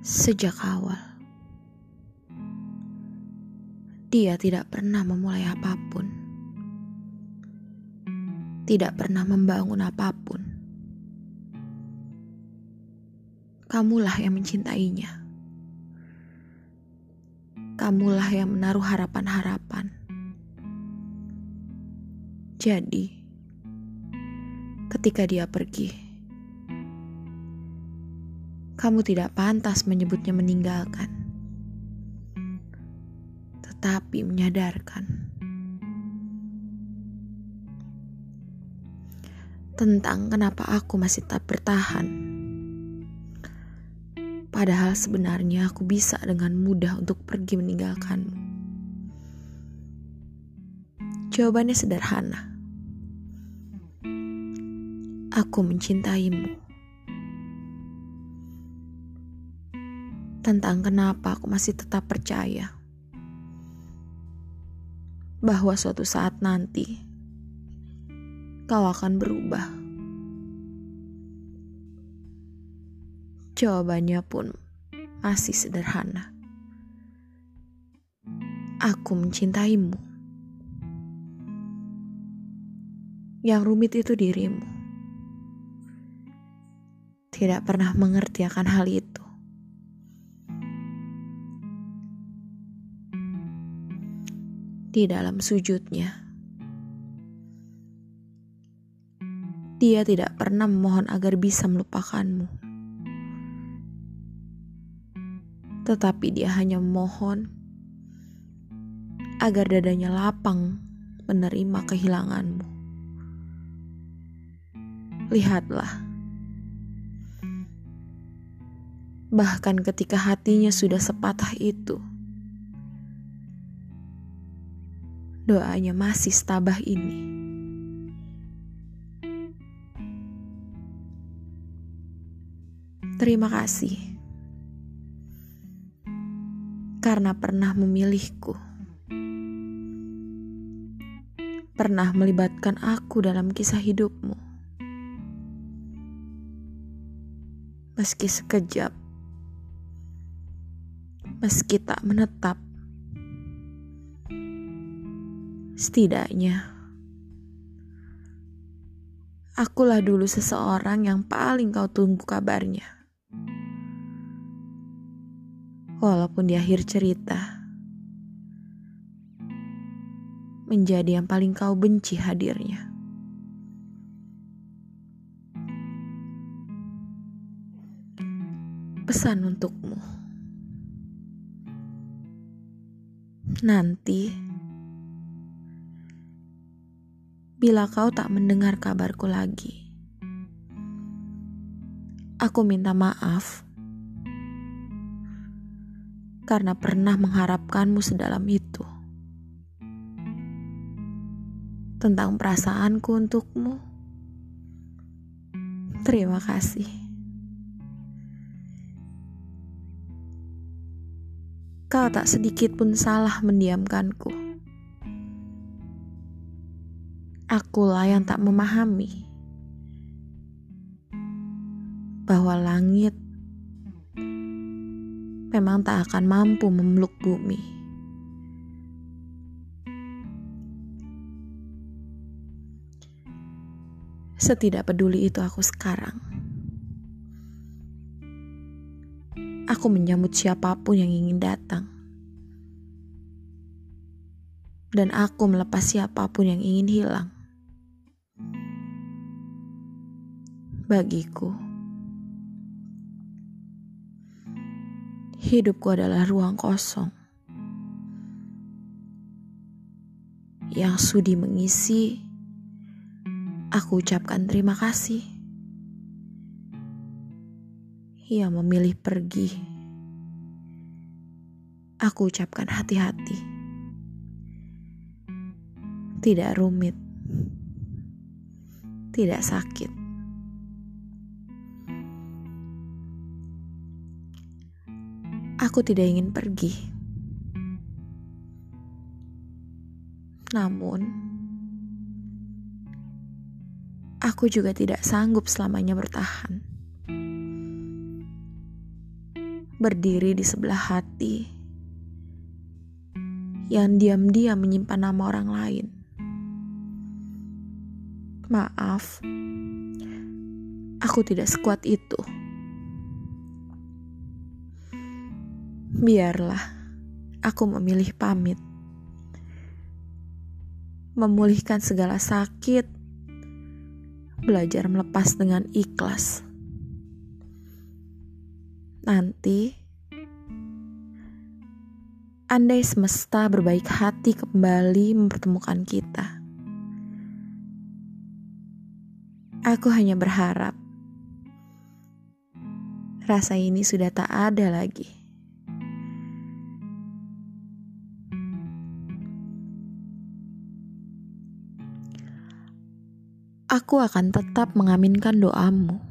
Sejak awal, dia tidak pernah memulai apa pun, tidak pernah membangun apa pun. Kamulah yang mencintainya, kamulah yang menaruh harapan-harapan. Jadi, ketika dia pergi kamu tidak pantas menyebutnya meninggalkan, tetapi menyadarkan tentang kenapa aku masih tak bertahan. Padahal sebenarnya aku bisa dengan mudah untuk pergi meninggalkanmu. Jawabannya sederhana. Aku mencintaimu. Tentang kenapa aku masih tetap percaya bahwa suatu saat nanti kau akan berubah. Jawabannya pun masih sederhana. Aku mencintaimu. Yang rumit itu dirimu. Tidak pernah mengerti akan hal itu. Di dalam sujudnya. Dia tidak pernah memohon agar bisa melupakanmu. Tetapi dia hanya memohon agar dadanya lapang menerima kehilanganmu. Lihatlah. Bahkan ketika hatinya sudah sepatah itu, doanya masih setabah ini. Terima kasih karena pernah memilihku, pernah melibatkan aku dalam kisah hidupmu, meski sekejap, meski tak menetap Setidaknya, akulah dulu seseorang yang paling kau tunggu kabarnya. Walaupun di akhir cerita, menjadi yang paling kau benci hadirnya. Pesan untukmu. Nanti bila kau tak mendengar kabarku lagi. Aku minta maaf karena pernah mengharapkanmu sedalam itu. Tentang perasaanku untukmu, terima kasih. Kau tak sedikit pun salah mendiamkanku. Akulah yang tak memahami bahwa langit memang tak akan mampu memeluk bumi. Setidak peduli itu aku sekarang. Aku menyambut siapa pun yang ingin datang. Dan aku melepas siapa pun yang ingin hilang. Bagiku, hidupku adalah ruang kosong yang sudi mengisi. Aku ucapkan terima kasih. Ia memilih pergi. Aku ucapkan hati-hati. Tidak rumit. Tidak sakit. Aku tidak ingin pergi. Namun, aku juga tidak sanggup selamanya bertahan. berdiri di sebelah hati yang diam-diam menyimpan nama orang lain. Maaf, aku tidak sekuat itu. Biarlah aku memilih pamit, memulihkan segala sakit, belajar melepas dengan ikhlas. Nanti, andai semesta berbaik hati kembali mempertemukan kita, aku hanya berharap rasa ini sudah tak ada lagi. Aku akan tetap mengaminkan doamu.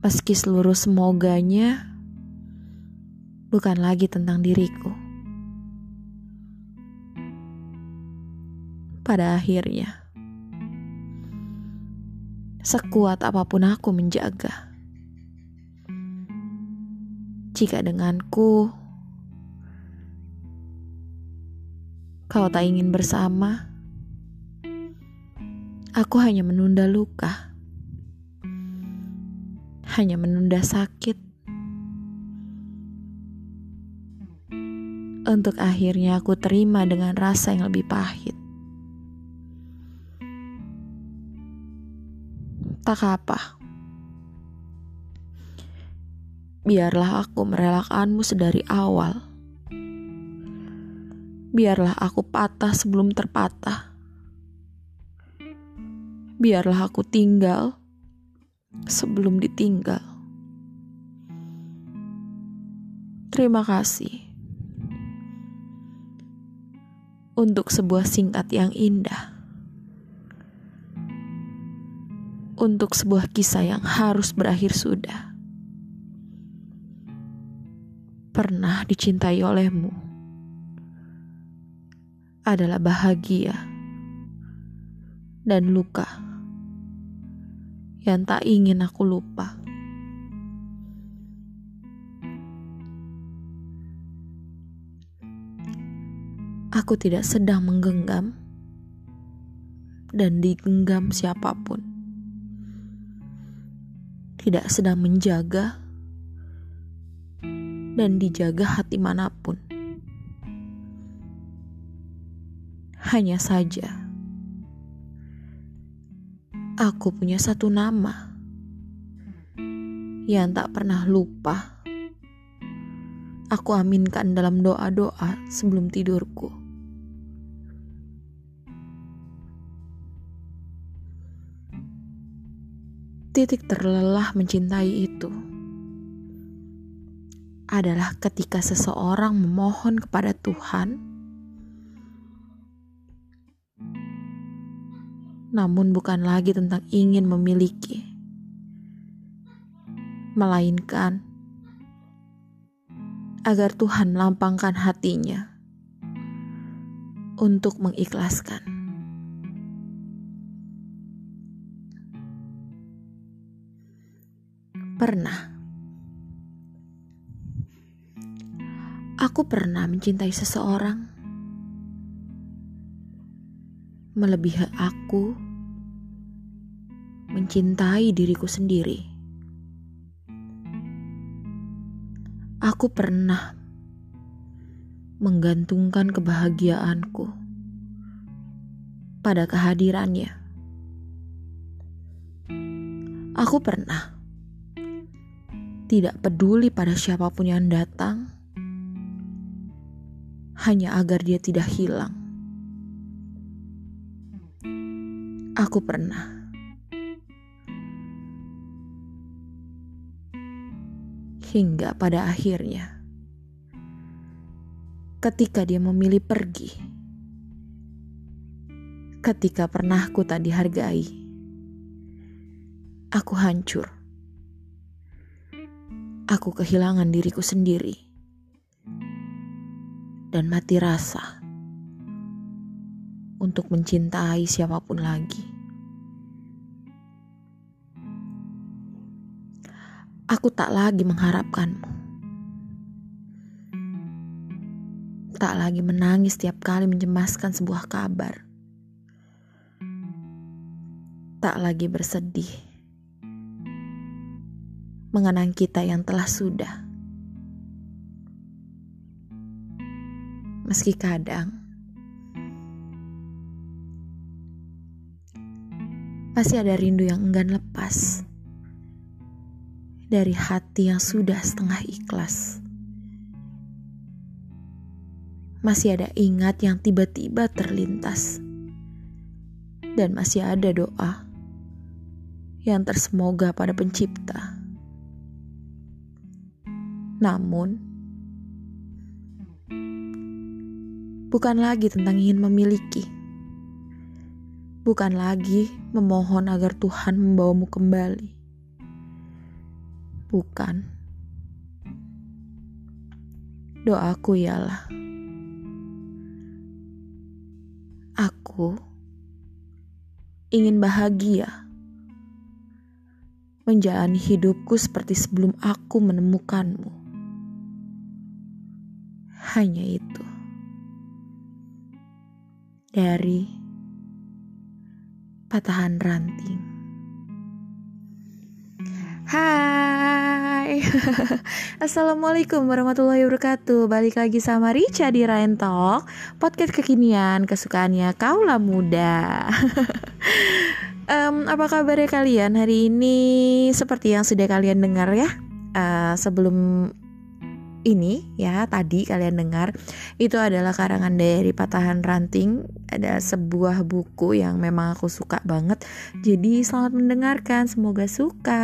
Meski seluruh semoganya bukan lagi tentang diriku. Pada akhirnya, sekuat apa pun aku menjaga. Jika denganku kau tak ingin bersama, aku hanya menunda luka hanya menunda sakit untuk akhirnya aku terima dengan rasa yang lebih pahit. Tak apa. Biarlah aku merelakanmu sedari awal. Biarlah aku patah sebelum terpatah. Biarlah aku tinggal sebelum ditinggal. Terima kasih untuk sebuah singkat yang indah, untuk sebuah kisah yang harus berakhir sudah. Pernah dicintai olehmu adalah bahagia dan luka yang tak ingin aku lupa. Aku tidak sedang menggenggam dan digenggam siapa pun. Tidak sedang menjaga dan dijaga hati mana pun. Hanya saja Aku punya satu nama yang tak pernah lupa. Aku aminkan dalam doa-doa sebelum tidurku. Titik terlelah mencintai itu adalah ketika seseorang memohon kepada Tuhan namun bukan lagi tentang ingin memiliki, melainkan agar Tuhan melampangkan hatinya untuk mengikhlaskan. Pernah aku pernah mencintai seseorang melebihi aku mencintai diriku sendiri. Aku pernah menggantungkan kebahagiaanku pada kehadirannya. Aku pernah tidak peduli pada siapa pun yang datang, hanya agar dia tidak hilang. Aku pernah. Hingga pada akhirnya, ketika dia memilih pergi, ketika pernah ku tak dihargai, aku hancur. Aku kehilangan diriku sendiri dan mati rasa untuk mencintai siapa pun lagi. Aku tak lagi mengharapkanmu. Tak lagi menangis setiap kali mencemaskan sebuah kabar. Tak lagi bersedih mengenang kita yang telah sudah. Meski kadang masih ada rindu yang enggan lepas dari hati yang sudah setengah ikhlas. Masih ada ingat yang tiba-tiba terlintas, dan masih ada doa yang tersemoga pada Pencipta. Namun, bukan lagi tentang ingin memiliki, bukan lagi memohon agar Tuhan membawamu kembali Bukan. Doaku ialah aku ingin bahagia menjalani hidupku seperti sebelum aku menemukanmu. Hanya itu. Dari patahan ranting. Hai. Assalamualaikum warahmatullahi wabarakatuh. Balik lagi sama Richa di Rain Talk Podcast kekinian kesukaannya kaulah muda. Um, Apa kabarnya kalian hari ini? Seperti yang sudah kalian dengar ya uh, Sebelum ini ya tadi kalian dengar itu adalah karangan dari Patahan Ranting. Ada sebuah buku yang memang aku suka banget. Jadi selamat mendengarkan. Semoga suka